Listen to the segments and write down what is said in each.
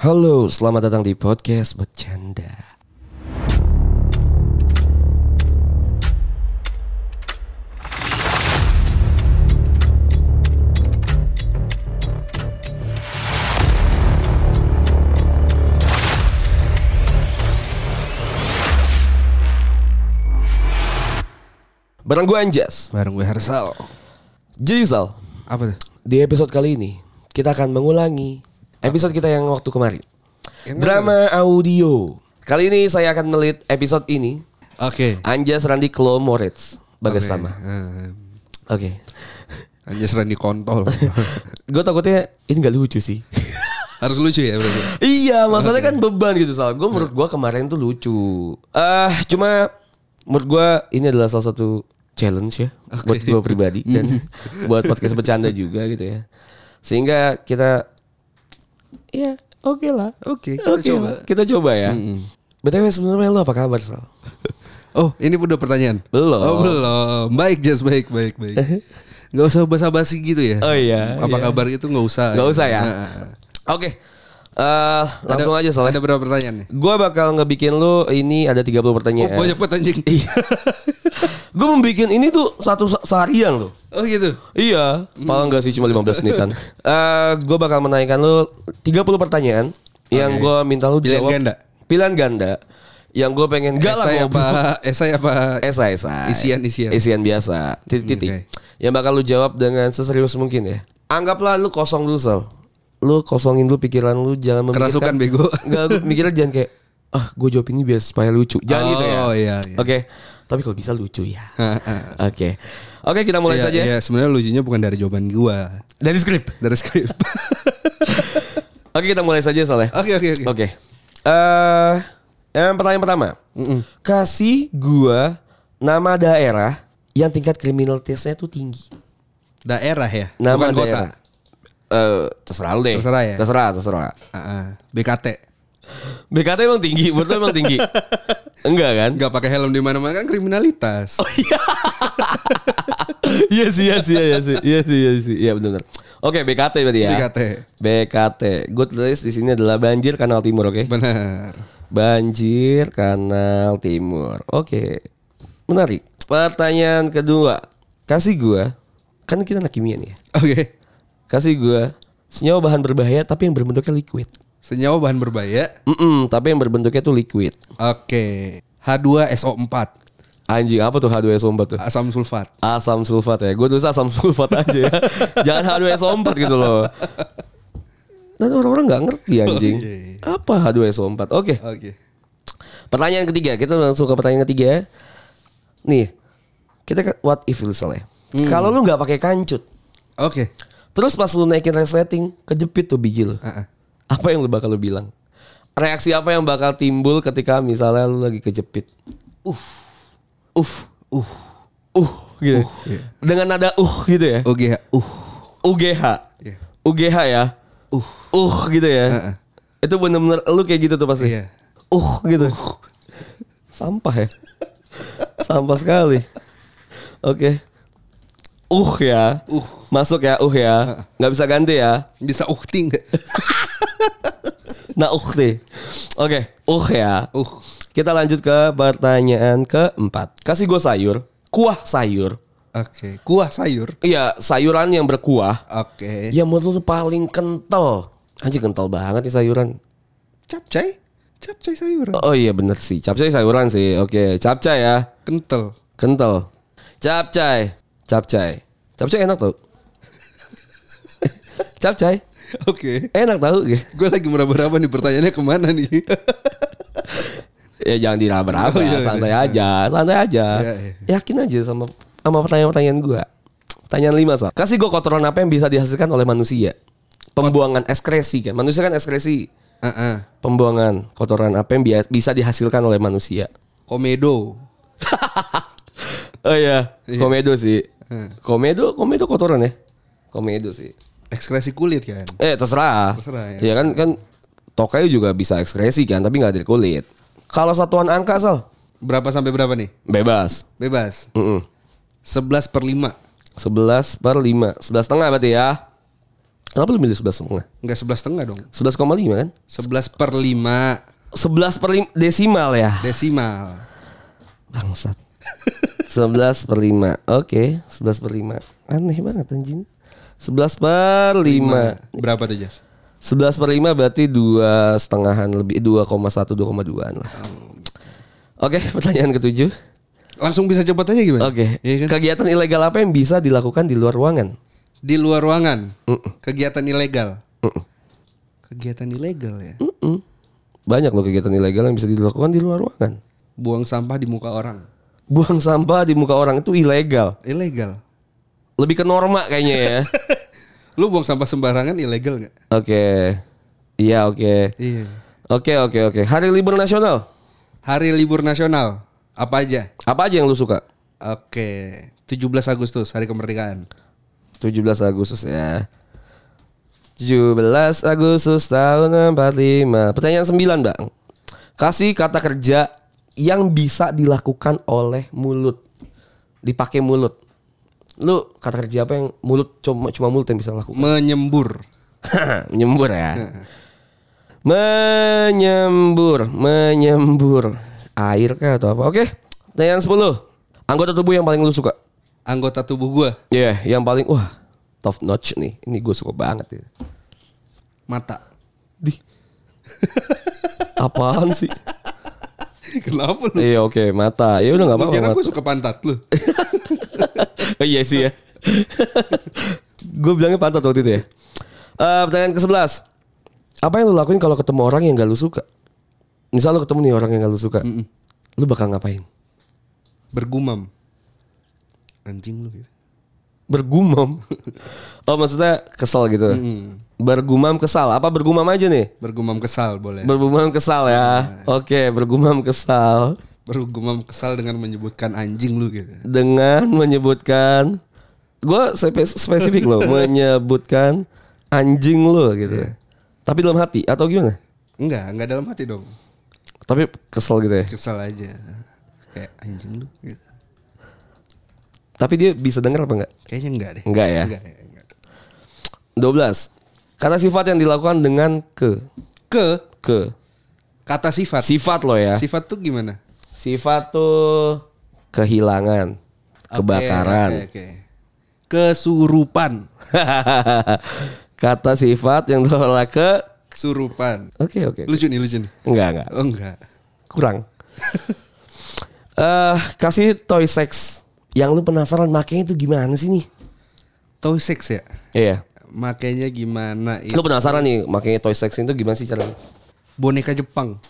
Halo, selamat datang di podcast bercanda. Barang gue Anjas. Bareng gue Hersal. Jadi Sal, Apa tuh? di episode kali ini kita akan mengulangi episode kita yang waktu kemarin. Yang Drama audio. Kali ini saya akan melit episode ini Oke. Anjas Randi Klo Moritz Bagas Oke. sama. Eh, Oke. Anjas Randy kontol. Gue takutnya ini gak lucu sih. Harus lucu ya berarti. iya, masalahnya kan beban gitu Sal. Gue menurut gue kemarin tuh lucu. Eh, cuma menurut gue ini adalah salah satu challenge ya buat gue pribadi dan buat podcast bercanda juga gitu ya. Sehingga kita ya oke lah. Oke, kita Oke coba. lah. Kita coba ya. BTW sebenarnya lu apa kabar Sal? Oh, ini udah pertanyaan. Belum. Oh, belum. Baik, Jas, baik, baik, baik. Gak usah basa-basi gitu ya. Oh iya, Apa iya. kabar itu gak usah. Gak usah ya. Nah, Oke. Eh, langsung ada- aja Sal. Ada berapa pertanyaan nih? Gue bakal ngebikin lu ini ada 30 Oh, pertanyaan. banyak banget anjing. Iya. gue membikin ini tuh satu se- seharian loh. Oh gitu. Iya, malah enggak sih cuma 15 menitan. Eh, gue bakal menanyakan lu 30 pertanyaan yang Oke. gue minta lu Pilihan jawab. ganda? Pilihan ganda. Yang gue pengen gak lah apa? Esai apa? Esai, esai. Isian, isian. Isian biasa. Titik-titik. Oke. Yang bakal lu jawab dengan seserius mungkin ya. Anggaplah lu kosong dulu, Sal. Lu kosongin dulu pikiran lu, jangan memikirkan. Kerasukan, bego. Enggak, lu mikirnya jangan kayak, ah gue jawab ini biar supaya lucu. Jangan Oh, gitu ya. iya, iya. Oke. Tapi kalau bisa lucu ya. Oke. Oke, kita mulai Iya, saja. Iya, sebenarnya lucunya bukan dari jawaban gua, Dari skrip. dari skrip. Oke, kita mulai saja, Sal ya. Oke, oke, oke. Oke. Eh, yang pertanyaan pertama. Mm-mm. Kasih gua nama daerah yang tingkat kriminalitasnya tuh tinggi. Daerah ya, Nama bukan kota. daerah. Eh, terserah lu deh. Terserah ya? Terserah, terserah. Ah, ah. BKT. BKT emang tinggi, menurut emang tinggi. Enggak kan? Nggak pakai helm di mana-mana kan kriminalitas. Oh, Iya sih, iya sih, iya sih, iya sih, iya sih, iya benar. Oke, BKT berarti ya. BKT. BKT. Gue tulis di sini adalah banjir kanal timur, oke? Benar. Banjir kanal timur. Oke. Menarik. Pertanyaan kedua. Kasih gua kan kita anak kimia nih ya. Oke. Kasih gua senyawa bahan berbahaya tapi yang berbentuknya liquid. Senyawa bahan berbahaya. Mm tapi yang berbentuknya tuh liquid. Oke. H2SO4. Anjing apa tuh H2SO4 tuh? Asam sulfat. Asam sulfat ya. Gue tulis asam sulfat aja ya. Jangan H2SO4 gitu loh. Dan orang-orang nggak ngerti anjing. Iya. Apa H2SO4? Oke. Oke. Pertanyaan ketiga, kita langsung ke pertanyaan ketiga. Nih, kita ke what if misalnya. Hmm. Kalau lu nggak pakai kancut, Oke. terus pas lu naikin resleting, kejepit tuh biji lu. Ah. Apa yang lu bakal lu bilang? Reaksi apa yang bakal timbul ketika misalnya lu lagi kejepit? Uh, uh, uh, uh, gitu. iya. Dengan nada uh gitu ya. Oke. Uh. UGH, Iya. UGH ya. Uh. Uh gitu ya. Ah, ah. Itu bener-bener lu kayak gitu tuh pasti. Iya. Uh gitu. Sampah ya. Sampah sekali. Oke. Uh ya. Uh. Masuk ya, uh ya. Nggak bisa ganti ya. Bisa uhti nggak? Nah, uh deh. Oke, uh ya. Uh. Kita lanjut ke pertanyaan keempat. Kasih gue sayur, kuah sayur. Oke. Kuah sayur. Iya, sayuran yang berkuah. Oke. Yang menurut lu paling kental. Anjing kental banget nih sayuran. Capcay. Capcay sayuran. Oh iya bener sih. Capcay sayuran sih. Oke, capcay ya. Kental. Kental. Capcay. Capcay. Capcay enak tau. capcay. Oke. Enak tau. Gue lagi meraba-raba nih pertanyaannya ke mana nih? ya jangan diraba-raba. Oh, iya, iya. santai aja. Santai aja. Iya, iya. Yakin aja sama sama pertanyaan-pertanyaan gua. Pertanyaan lima Sal. Kasih gue kotoran apa yang bisa dihasilkan oleh manusia? Pembuangan ekskresi kan. Manusia kan ekskresi. Ah. Pembuangan kotoran apa yang bisa dihasilkan oleh manusia? Komedo. Oh iya, komedo sih. Komedo, komedo kotoran ya. Komedo sih. Ekskresi kulit kan. Eh terserah. Terserah, ya. ya. kan kan tokai juga bisa ekskresi kan, tapi nggak dari kulit. Kalau satuan angka sal, Berapa sampai berapa nih? bebas. Bebas. Mm 11 per 5. 11 per 5 11 setengah berarti ya Kenapa lu milih 11 setengah? Enggak 11 setengah dong. 11,5 kan? 11 per 5 11 per lim- desimal ya. desimal. Bangsat. 11 per 5. Oke, 11 per 5. Aneh banget anjing. 11 per 5. Berapa tuh Jas? 11 per 5 berarti dua setengahan lebih 2,1 2,2an lah. Oke, pertanyaan ketujuh. Langsung bisa cepet aja gimana? Oke. Iya kan? Kegiatan ilegal apa yang bisa dilakukan di luar ruangan? Di luar ruangan. Mm-mm. Kegiatan ilegal. Mm-mm. Kegiatan ilegal ya. Mm-mm. Banyak loh kegiatan ilegal yang bisa dilakukan di luar ruangan. Buang sampah di muka orang. Buang sampah di muka orang itu ilegal. Ilegal. Lebih ke norma kayaknya ya. Lu buang sampah sembarangan ilegal nggak? Oke. Iya, oke. Iya. Oke, oke, oke. Hari libur nasional. Hari libur nasional. Apa aja? Apa aja yang lu suka? Oke. 17 Agustus hari kemerdekaan. 17 Agustus ya. 17 Agustus tahun 45. Pertanyaan 9, Bang. Kasih kata kerja yang bisa dilakukan oleh mulut. Dipakai mulut. Lu kata kerja apa yang mulut cuma cuma mulut yang bisa lakukan? Menyembur. menyembur ya. menyembur, menyembur. Air kah atau apa? Oke. Pertanyaan 10. Anggota tubuh yang paling lu suka? Anggota tubuh gua Iya, yang paling wah top notch nih. Ini gue suka banget ya. mata. Di. Apaan sih? Kenapa lu? Iya oke mata. Ya udah nggak apa-apa. kira gua suka pantat lu? Oh, iya sih ya. gue bilangnya pantat waktu itu ya. Eh, pertanyaan ke 11 Apa yang lu lakuin kalau ketemu orang yang gak lu suka? Misal lu ketemu nih orang yang gak lu suka. Lu bakal ngapain? Bergumam. Anjing lu gitu. Bergumam. oh maksudnya kesal gitu. Bergumam kesal. Apa bergumam aja nih? Bergumam kesal boleh. Bergumam kesal ya. Oke, bergumam kesal Bergumam kesal dengan menyebutkan anjing lu gitu. dengan menyebutkan gue spesifik loh menyebutkan anjing lo gitu. Tapi dalam hati atau gimana? Enggak, enggak dalam hati dong. Tapi kesel gitu ya. Kesal aja. Kayak anjing lu gitu. Tapi dia bisa denger apa enggak? Kayaknya enggak deh. Enggak ya. Enggak, enggak. 12. Kata sifat yang dilakukan dengan ke. Ke Ke. kata sifat. Sifat lo ya. Sifat tuh gimana? Sifat tuh kehilangan, kebakaran. Oke, oke. Kesurupan. Kata sifat yang diolah ke Kesurupan. Oke oke. Lucu nih, lucu nih. Enggak enggak. Oh enggak. Kurang. Eh kasih toy sex yang lu penasaran makanya itu gimana sih nih? Toy sex ya? Iya. Makanya gimana Lu itu? penasaran nih makanya toy sex itu gimana sih caranya? Boneka Jepang.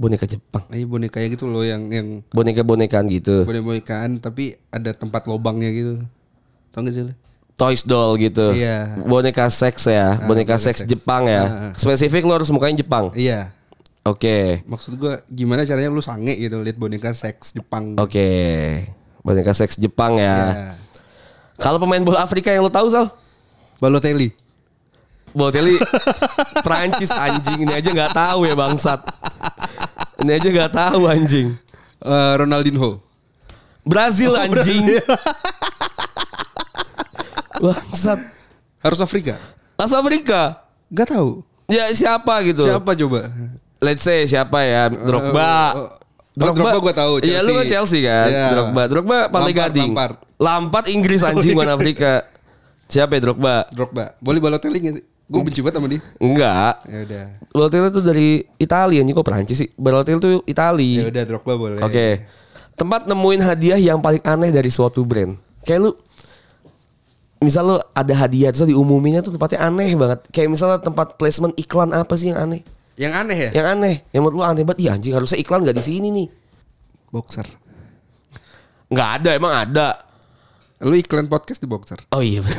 Boneka Jepang. Nah, boneka gitu loh yang yang Boneka-bonekaan gitu. boneka-bonekaan tapi ada tempat lobangnya gitu. Tau gak sih lu? Toys doll gitu. Iya. Boneka seks ya, boneka boneka seks seks. Jepang ya. Ah, ah. Spesifik lu harus mukanya Jepang. Iya. Oke. Maksud gua gimana caranya lu sange gitu lihat boneka seks Jepang. Oke. Boneka seks Jepang ya. Iya. Kalau pemain bola Afrika yang lu tahu Sal? Balotelli. Balotelli Prancis anjing ini aja nggak tahu ya bangsat. Ini aja nggak tahu anjing. Eh, Ronaldinho. Brazil Oh, anjing. Brazil. Bangsat. Harus Afrika. As Afrika. Gak tahu. Ya siapa gitu? Siapa coba? Let's say siapa ya? Drogba. oh, oh, Drogba gua tahu, Iya lu kan Chelsea. Chelsea kan? Iya. Drogba. Drogba Pantai Lampard, Gading. Lampard. Lampard Inggris anjing bukan Afrika. Siapa ya Drogba? Drogba. Boleh Balotelli gak sih? Gue benci banget sama dia. Enggak. Ya udah. Balotelli tuh dari Italia anjing kok Perancis sih? Balotelli tuh Ya Italia. udah Drogba boleh. Oke. Tempat nemuin hadiah yang paling aneh dari suatu brand. Kayak lu Misal lu ada hadiah terus diumuminnya tuh tempatnya aneh banget. Kayak misalnya tempat placement iklan apa sih yang aneh? Yang aneh ya? Yang aneh, yang menurut lu aneh banget. Iya anjing harusnya iklan gak di sini nih. Boxer. Nggak ada, emang ada. Lu iklan podcast di Boxer. Oh iya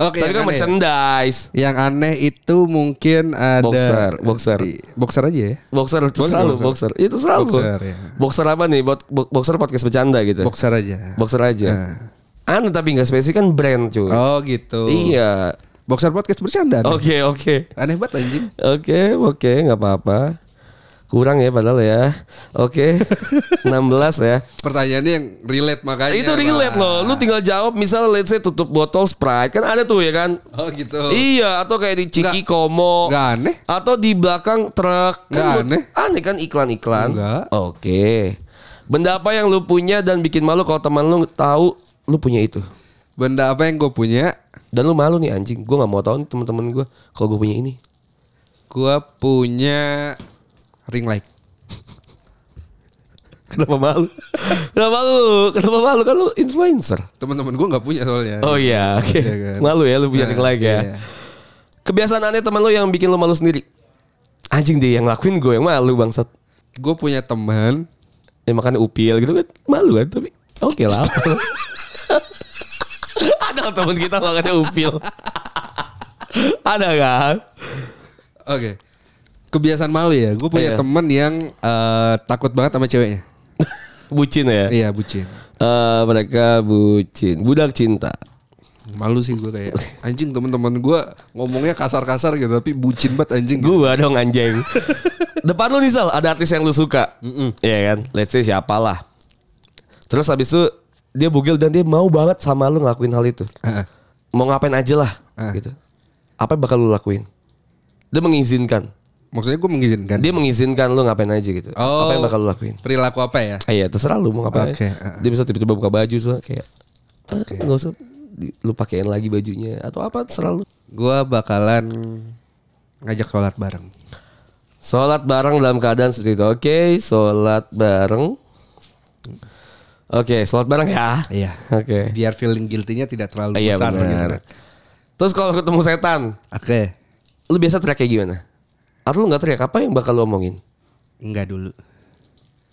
Oke. Tapi kan aneh merchandise. Yang aneh itu mungkin ada Boxer, boxer. Di- boxer aja ya. Boxer itu Boleh selalu boxer. boxer. Itu selalu. Boxer, ya. Boxer apa nih? Bo- Boxer podcast bercanda gitu. Boxer aja. Boxer aja. Aneh tapi nggak spesifik kan brand cuy. Oh gitu. Iya. Boxer podcast bercanda. Oke oke. Aneh banget anjing. Oke oke nggak apa-apa. Kurang ya padahal ya. Oke. 16 ya. Pertanyaannya yang relate makanya. Itu relate loh. Lu tinggal jawab misal let's say tutup botol Sprite kan ada tuh ya kan? Oh gitu. Iya, atau kayak di Ciki Komo. Nggak aneh. Atau di belakang truk. Nggak Kan aneh. Aneh kan iklan-iklan? Nggak. Oke. Benda apa yang lu punya dan bikin malu kalau teman lu tahu lu punya itu? Benda apa yang gue punya? Dan lu malu nih anjing. Gue nggak mau tahu nih teman-teman gue kalau gue punya ini. Gue punya ring light. Kenapa malu? Kenapa malu? Kenapa malu? Kan lu influencer. Teman-teman gue nggak punya soalnya. Oh iya, oke. Iya kan. Malu ya lu punya Nah, ring light ya. iya. Kebiasaan aneh teman lu yang bikin lu malu sendiri. Anjing deh yang ngelakuin gue yang malu bangsat. Gue punya teman. Ya makanya upil gitu kan malu kan tapi oke lah. Ada teman kita makanya upil. Ada kan? Oke. Kebiasaan malu ya. Gue punya Iya. teman yang eh, takut banget sama ceweknya. Bucin ya. Iya bucin. Eh, mereka bucin, budak cinta. Malu sih gue kayak anjing teman-teman gue ngomongnya kasar-kasar gitu tapi bucin banget anjing. Gua dong anjing. Depan lu nih Sal, ada artis yang lu suka. Iya kan? Let's say siapa lah. Terus habis itu dia bugil dan dia mau banget sama lu ngelakuin hal itu. Heeh. Mau ngapain aja lah Ah. gitu. Apa yang bakal lu lakuin? Dia mengizinkan. Maksudnya gue mengizinkan. Dia mengizinkan lu ngapain aja gitu. Oh. Apa yang bakal lu lakuin? perilaku apa ya? Ah, iya, terserah lu mau ngapain. Oke, aja. ah. Dia bisa tiba-tiba buka baju so kayak ah, nggak usah di- lu pakein lagi bajunya atau apa terserah lu. Gue bakalan ngajak sholat bareng. Sholat bareng dalam keadaan seperti itu. Oke, sholat bareng. Oke, sholat bareng ya. Iya. Oke. Biar feeling guilty-nya tidak terlalu Iya besar gitu. benar. Terus kalau ketemu setan, Oke. lu biasa teriak kayak gimana? Atau lu nggak teriak apa yang bakal lu omongin? Enggak dulu.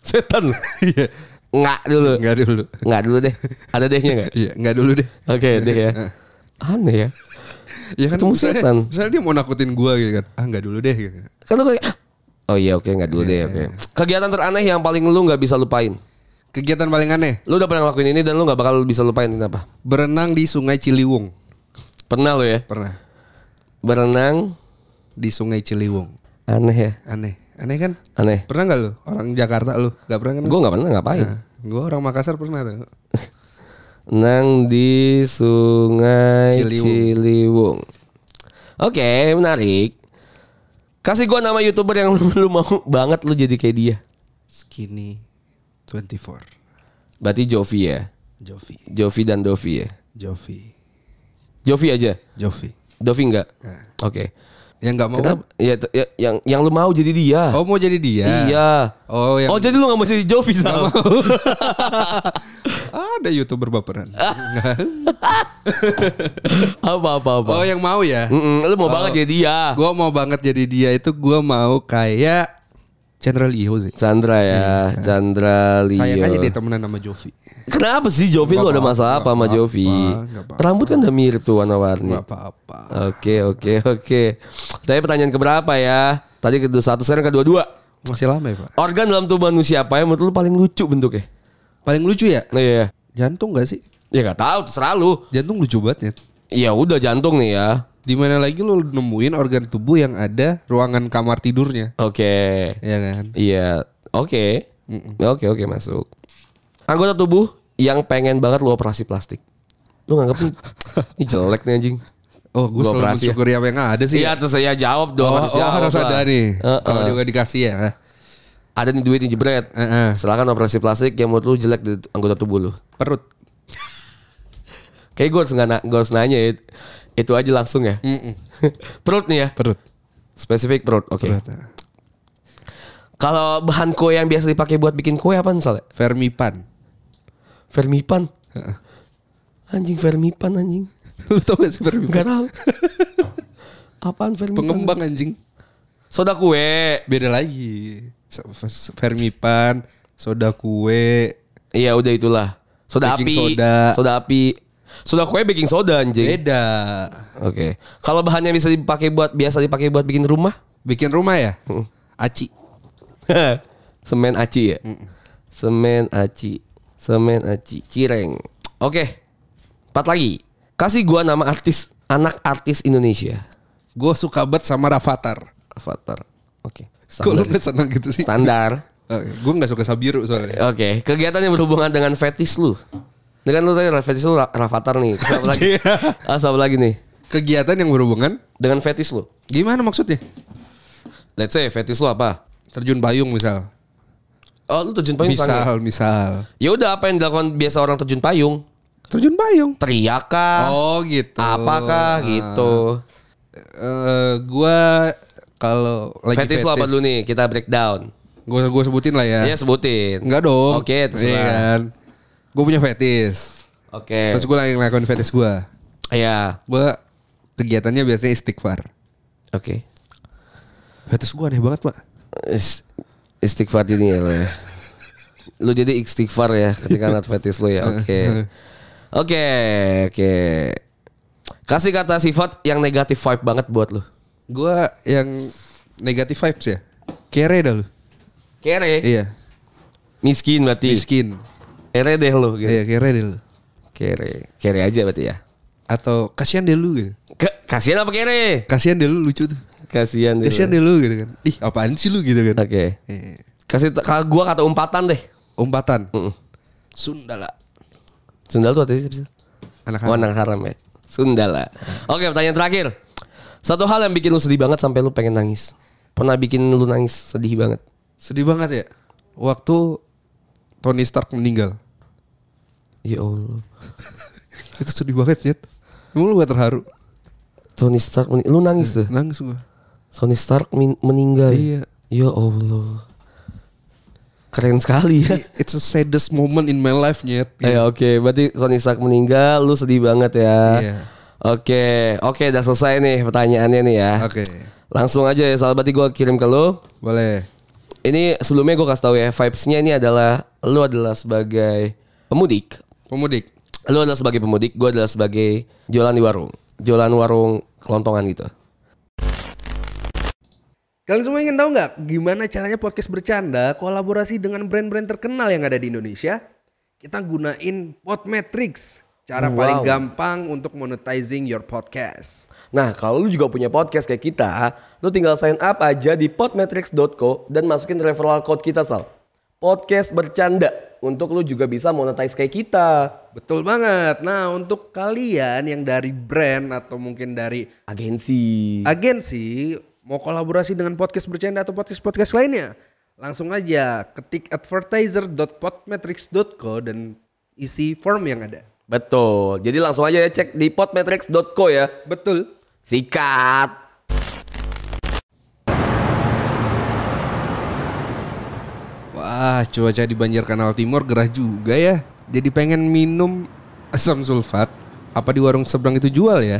Setan. Iya. Nggak dulu. Enggak dulu. Nggak dulu deh. Ada dehnya nggak? Iya, enggak dulu deh. Oke deh ya. Aneh ya. Ya kan Ketemu misalnya, setan. misalnya dia mau nakutin gua gitu kan. Ah, enggak dulu deh gitu. Kan lu kayak Oh iya oke nggak dulu deh oke. Kegiatan teraneh yang paling lu nggak bisa lupain. Kegiatan paling aneh, Lu udah pernah ngelakuin ini dan lu nggak bakal bisa lupain kenapa? berenang di Sungai Ciliwung. Pernah lu ya? Pernah. Berenang Di Sungai Ciliwung. Aneh ya. Aneh. Aneh kan? Aneh. Pernah nggak lu? Orang Jakarta lu? Gak pernah kan? Gue nggak pernah ngapain. Nah, gua orang Makassar pernah tuh. Nang di Sungai Ciliwung. Ciliwung. Oke, menarik. Kasih gua nama youtuber yang lu, mau banget lu jadi kayak dia. Skinny 24. Berarti Jovi ya. Jovi. Jovi dan Dovi ya. Jovi. Jovi aja. Jovi. Dovi enggak. Oke. Yang nggak mau? Kenapa? Ya, t- ya, yang yang lu mau jadi dia. Oh mau jadi dia? Iya. Oh yang Oh jadi lu gak mau jadi Jovi sama? ada youtuber baperan. apa apa apa? oh yang mau ya? Mm-mm, lu mau banget jadi dia. Gua mau banget jadi dia itu gua mau kayak Chandra Leo sih. Chandra ya, Chandra Leo. Sayang aja dia temenan sama Jovi. Kenapa sih Jovi lu ada masalah apa sama nggak Jovi? Rambut kan udah mirip tuh warna-warni. Gak apa-apa. Oke oke oke. Tapi pertanyaan keberapa ya? Tadi kedua satu, sekarang kedua dua. Masih lama ya pak? Organ dalam tubuh manusia apa yang menurut lu paling lucu bentuknya? Paling lucu ya? Iya. Jantung gak sih? Ya nggak tahu, terserah lu. Jantung lucu banget ya. Ya udah jantung nih ya. Di mana lagi lu nemuin organ tubuh yang ada ruangan kamar tidurnya? Oke. Ya kan? Iya. Oke. Oke oke masuk. Anggota tubuh yang pengen banget lu operasi plastik. Lu nganggep ini jelek nih anjing. Oh, gue selalu operasi ya. apa yang ada sih. Iya terus saya jawab dong. oh, harus oh, harus lah. ada nih. Heeh. Kalau juga dikasih ya. Ada nih duit nih jebret. Heeh. Silakan operasi plastik yang menurut lu jelek di anggota tubuh lu. Perut. Kayak gue harus, nggak- gua harus nanya ya. Itu aja langsung ya. Perut nih ya. Perut. Spesifik perut. Oke. Perut. Kalau bahan kue yang biasa dipakai buat bikin kue apa misalnya? Vermipan. Vermipan. Anjing vermipan anjing. Lu tau gak sih vermipan? Enggak tahu. Apaan vermipan? Pengembang anjing. Soda kue. Beda lagi. Vermipan, soda kue, Iya udah itulah. Soda Baking api. soda. Soda api. Soda kue baking soda anjing. beda. Oke. Kalau bahannya bisa dipakai buat biasa dipakai buat bikin rumah? Bikin rumah ya? Aci. Semen aci ya. Semen aci. Semen aci. Cireng. Oke. Empat lagi. Kasih gua nama artis anak artis Indonesia. Gue suka banget sama Rafathar. Avatar. Oke. Kok lu gak senang gitu sih? Standar. gue gak suka Sabiru soalnya. Oke, kegiatan yang berhubungan dengan fetis lu. Dengan lu tadi fetis lu ra- Rafathar nih. Terus apa lagi? Ah, apa lagi nih? Kegiatan yang berhubungan Dengan fetis lu. gimana maksudnya? Let's say fetis lu apa? Terjun payung misal. Oh, lu terjun payung Misal, sange. misal. Ya udah apa yang dilakukan biasa orang terjun payung? Terjun payung. Teriak kah? Oh gitu. Apakah gitu? Eh, gua kalau lagi Fetis lu apa dulu nih? Kita breakdown. Gue gue sebutin lah ya. Iya sebutin. Enggak dong. Oke, terserah. Iya kan. Gue punya fetis. Oke. Terus gue lagi ngelakuin fetis gue. Iya. Gue kegiatannya biasanya istighfar. Oke. Fetis gue aneh banget pak. Is- Istighfar ini ya lo ya. Lu jadi istighfar ya ketika ngeliat fetis lu ya. Oke. Oke, oke. Kasih kata sifat yang negatif vibe banget buat lu. Gue yang negatif vibes ya. Kere dah lu. Kere. Iya. Miskin berarti. Miskin. Kere deh lu gitu. Iya kere deh lu. Kere. Kere aja berarti ya. Atau kasihan deh lu gitu. Ke- kasihan apa kere? Kasihan deh lu lucu tuh. Kasihan deh. Kasihan deh lu gitu kan. Ih apaan sih lu gitu kan. Oke. Iya. Kasih t- ka- gua kata umpatan deh. Umpatan. Mm-mm. Sundala. Sundal tuh artinya sih? Anak Oh, anak haram ya. Sundala. Oke, pertanyaan terakhir. Satu hal yang bikin lu sedih banget sampai lu pengen nangis. Pernah bikin lu nangis sedih banget. Sedih banget ya. Waktu Tony Stark meninggal. Ya Allah. Itu sedih banget. Emang lu gak terharu? Tony Stark lu nangis tuh. Nangis gua. Tony Stark meninggal. Iya. Ya Allah. Keren sekali ya. It's a saddest moment in my life Nyet. Eh oke, berarti Tony Stark meninggal, lu sedih banget ya. Iya. Oke, oke udah selesai nih pertanyaannya nih ya. Oke. Langsung aja ya, sahabat gue kirim ke lu. Boleh. Ini sebelumnya gue kasih tahu ya, vibes-nya ini adalah lu adalah sebagai pemudik. Pemudik. Lu adalah sebagai pemudik, gue adalah sebagai jualan di warung. Jualan warung kelontongan gitu. Kalian semua ingin tahu nggak gimana caranya podcast bercanda kolaborasi dengan brand-brand terkenal yang ada di Indonesia? Kita gunain Podmetrics, cara Wow. paling gampang untuk monetizing your podcast. Nah, kalau lu juga punya podcast kayak kita, lu tinggal sign up aja di podmetrics.co dan masukin referral code kita, Sal. Podcast bercanda untuk lu juga bisa monetize kayak kita. Betul banget. Nah, untuk kalian yang dari brand atau mungkin dari Agensi. agensi mau kolaborasi dengan podcast bercanda atau podcast-podcast lainnya, langsung aja ketik advertiser.podmetrics.co dan isi form yang ada. Betul. Jadi langsung aja ya cek di podmetrics.co ya. Betul. Sikat. Wah cuaca di Banjar Kanal Timur gerah juga ya. Jadi pengen minum asam sulfat. Apa di warung seberang itu jual ya?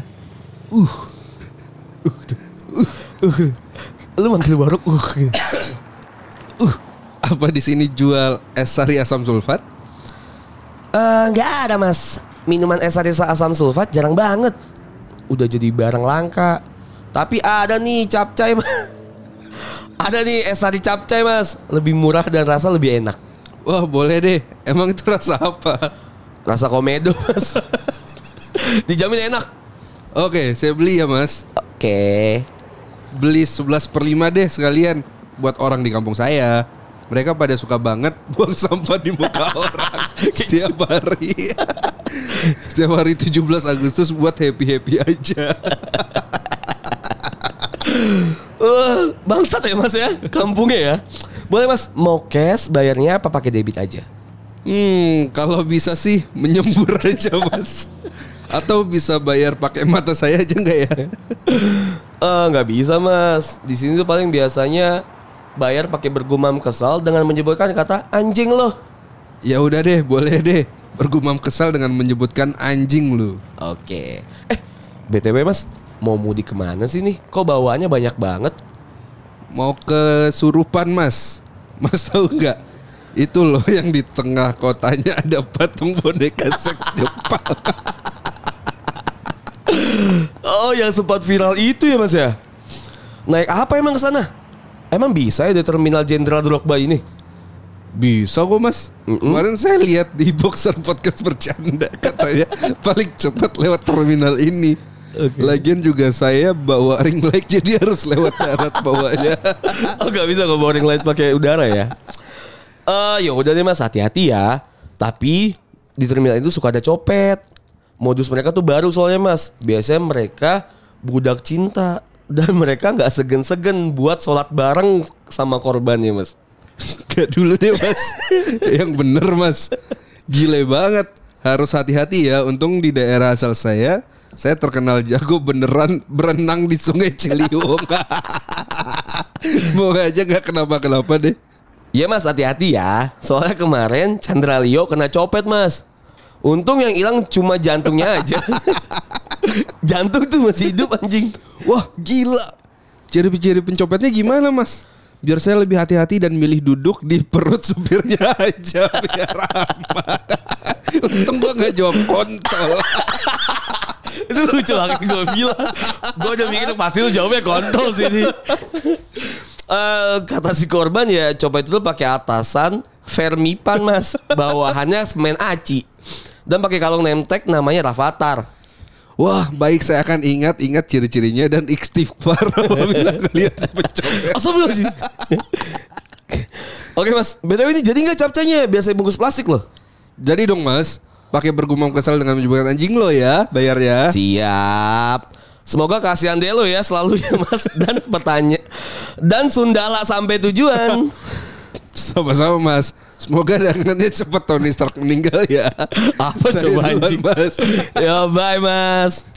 Lu manggil warung uh. gitu. Apa di sini jual es sari asam sulfat? Eh, nggak ada mas minuman es sari asam sulfat jarang banget udah jadi barang langka tapi ada nih capcay mas ada nih es sari capcay mas lebih murah dan rasa lebih enak Wah boleh deh. Emang itu rasa apa? rasa komedo mas dijamin enak Oke saya beli ya mas. oke Beli 11 per 5 deh sekalian. Buat orang di kampung saya. Mereka pada suka banget buang sampah di muka orang. Setiap hari. Setiap hari 17 Agustus buat happy-happy aja. Eh, bangsat ya mas ya kampungnya ya boleh mas mau cash bayarnya apa pakai debit aja Hmm, kalau bisa sih menyembur aja mas. Atau bisa bayar pakai mata saya aja nggak ya? Eh nggak bisa mas. Di sini tuh paling biasanya bayar pakai bergumam kesal dengan menyebutkan kata anjing loh. Ya udah deh, boleh deh. Bergumam kesal dengan menyebutkan anjing lu. Oke. Eh btw mas mau mudik ke mana sih nih? Kok bawaannya banyak banget? Mau ke Surupan mas. Mas tahu nggak? Itu loh yang di tengah kotanya ada patung boneka seks Jepang. Oh yang sempat viral itu ya mas ya? Naik apa emang ke sana? Emang bisa ya di terminal Jenderal Drogba ini? Bisa kok mas. Kemarin saya lihat di boxer podcast bercanda katanya paling cepat lewat terminal ini. Lagian juga saya bawa ring light jadi harus lewat darat bawahnya. Oh gak bisa gue boring light pakai udara ya? Eh ya udah deh mas hati-hati ya. Tapi di terminal itu suka ada copet. Modus mereka tuh baru soalnya mas. Biasanya mereka budak cinta dan mereka nggak segen-segen buat sholat bareng sama korbannya mas. Gak dulu deh mas. Yang bener mas. Gile banget. Harus hati-hati ya. Untung di daerah asal saya. Saya terkenal jago beneran berenang di sungai Ciliwung. Semoga aja gak kenapa-kenapa deh. Iya mas hati-hati ya. Soalnya kemarin Chandra Leo kena copet mas. Untung yang hilang cuma jantungnya aja. Jantung tuh masih hidup anjing. Wah gila. Ciri-ciri pencopetnya gimana mas? Biar saya lebih hati-hati dan milih duduk di perut supirnya aja biar aman. Untung gua gak jawab kontol. Itu lucu banget gue bilang. Gue udah mikir pasti lu jawabnya kontol sih ini. Eh, kata si korban ya coba itu pakai atasan Vermipan mas, bawahannya semen aci dan pakai kalung nemtek namanya Rafathar. Wah baik saya akan ingat-ingat ciri-cirinya dan istighfar apabila si pencopet. Sih. Oke mas, btw ini jadi nggak capcanya? Biasa bungkus plastik loh. Jadi dong mas, pakai bergumam kesal dengan menyebutkan anjing lo ya, bayar ya. Siap. Semoga kasihan deh lo ya selalu ya mas dan petanya dan Sundala sampai tujuan. Sama-sama mas. Semoga dagangannya cepet Tony Stark meninggal ya. Apa Saya coba anjing? mas. Yo bye mas.